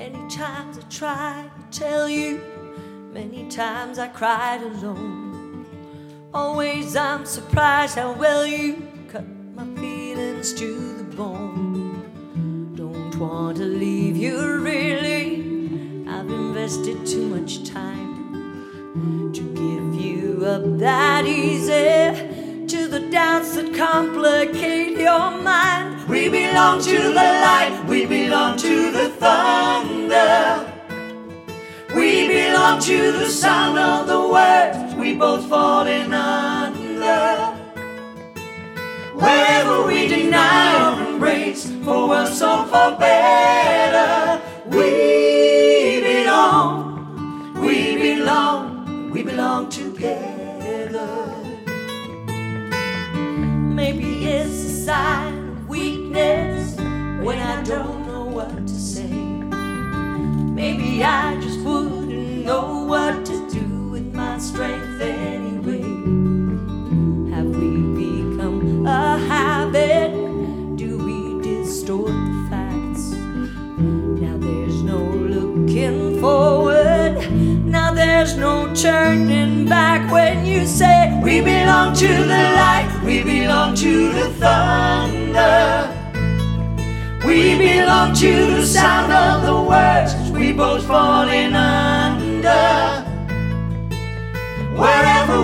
Many times I tried to tell you, many times I cried alone. Always I'm surprised how well you cut my feelings to the bone. Don't want to leave you really. I've invested too much time to give you up that easy. To the doubts that complicate your mind. We belong to the light, we belong to the to the sound of the words we both falling under. Wherever we deny or embrace, for worse or for better, we belong, we belong, we belong together. Maybe it's a sign of weakness when I don't know what to say. Maybe I know what to do with my strength anyway. Have we become a habit? Do we distort the facts? Now there's no looking forward. Now there's no turning back when you say we belong to the light, we belong to the thunder. We belong to the sound of the words we both falling under.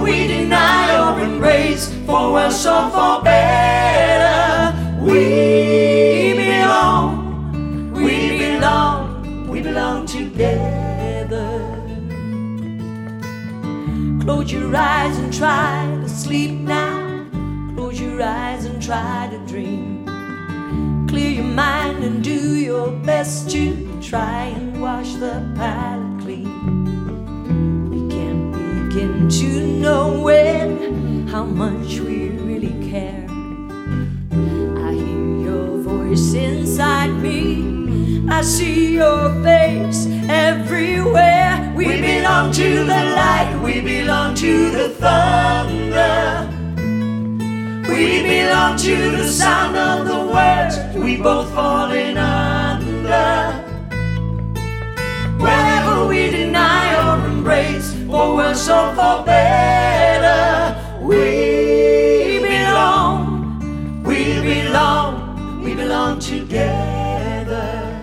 We deny or embrace, for worse or for better, we belong, we belong, we belong together. Close your eyes and try to sleep now. Close your eyes and try to dream. Clear your mind and do your best to try and wash the can't begin to know when how much we really care. I hear your voice inside me. I see your face everywhere. We belong to the light, we belong to the thunder. We belong to the sound of the words we both falling under. Or for better, we belong, we belong, we belong together.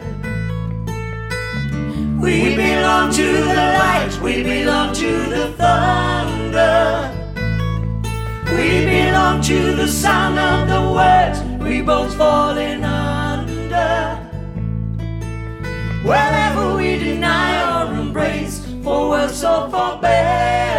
We belong to the light, we belong to the thunder. We belong to the sound of the words we both falling under. Wherever we deny for words of our best.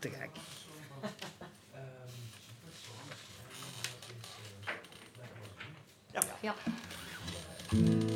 drag. Ja. ja.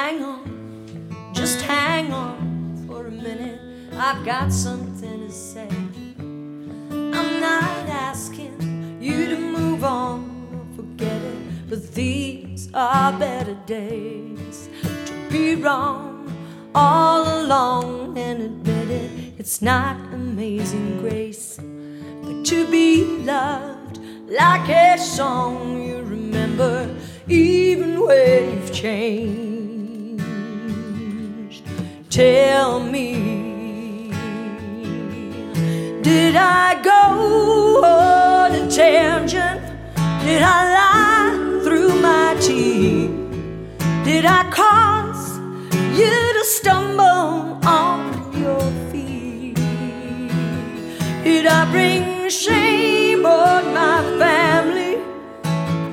Hang on, just hang on for a minute. I've got something to say. I'm not asking you to move on or forget it, but these are better days to be wrong all along and admit it. It's not amazing grace, but to be loved like a song you remember even when you've changed tell me Did I go on a tangent? Did I lie through my teeth? Did I cause you to stumble on your feet? Did I bring shame on my family?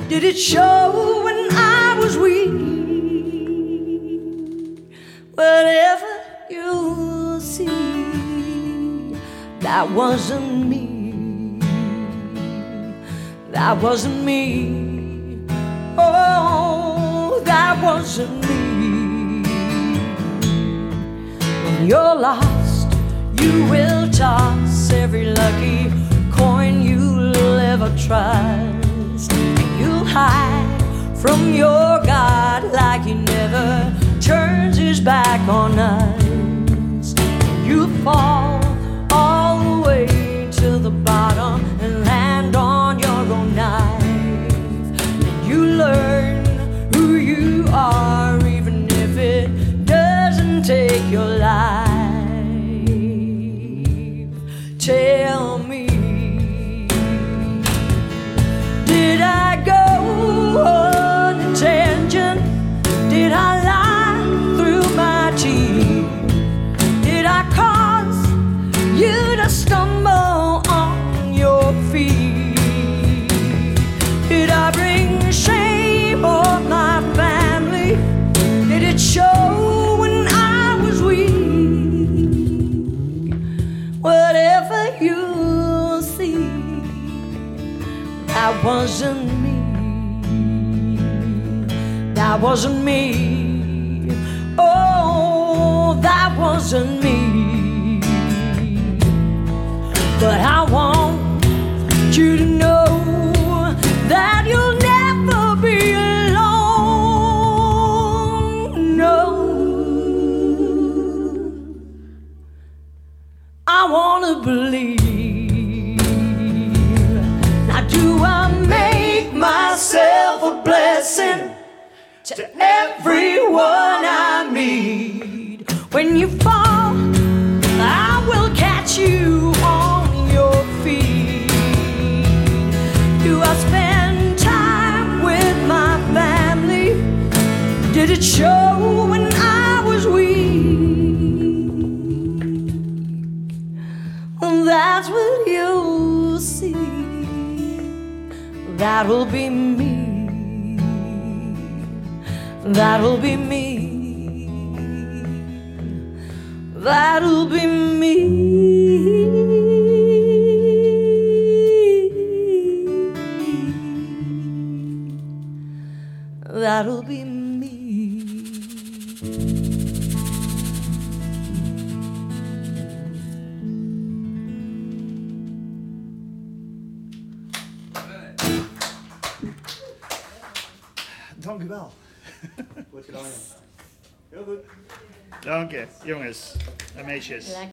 Did it show when that wasn't me. That wasn't me. Oh, that wasn't me. When you're lost, you will toss every lucky coin you'll ever trust. And you'll hide from your God wasn't me. Oh, that wasn't me. But I want you to know that you'll never be alone. No. I wanna believe. To everyone I meet? When you fall, I will catch you on your feet. Do I spend time with my family? Did it show when I was weak? That's what you'll see. That'll be me. That'll be me. That'll be me. That'll be me. Dank u wel. Gedaan, ja. Heel goed. Dank je, jongens en meisjes.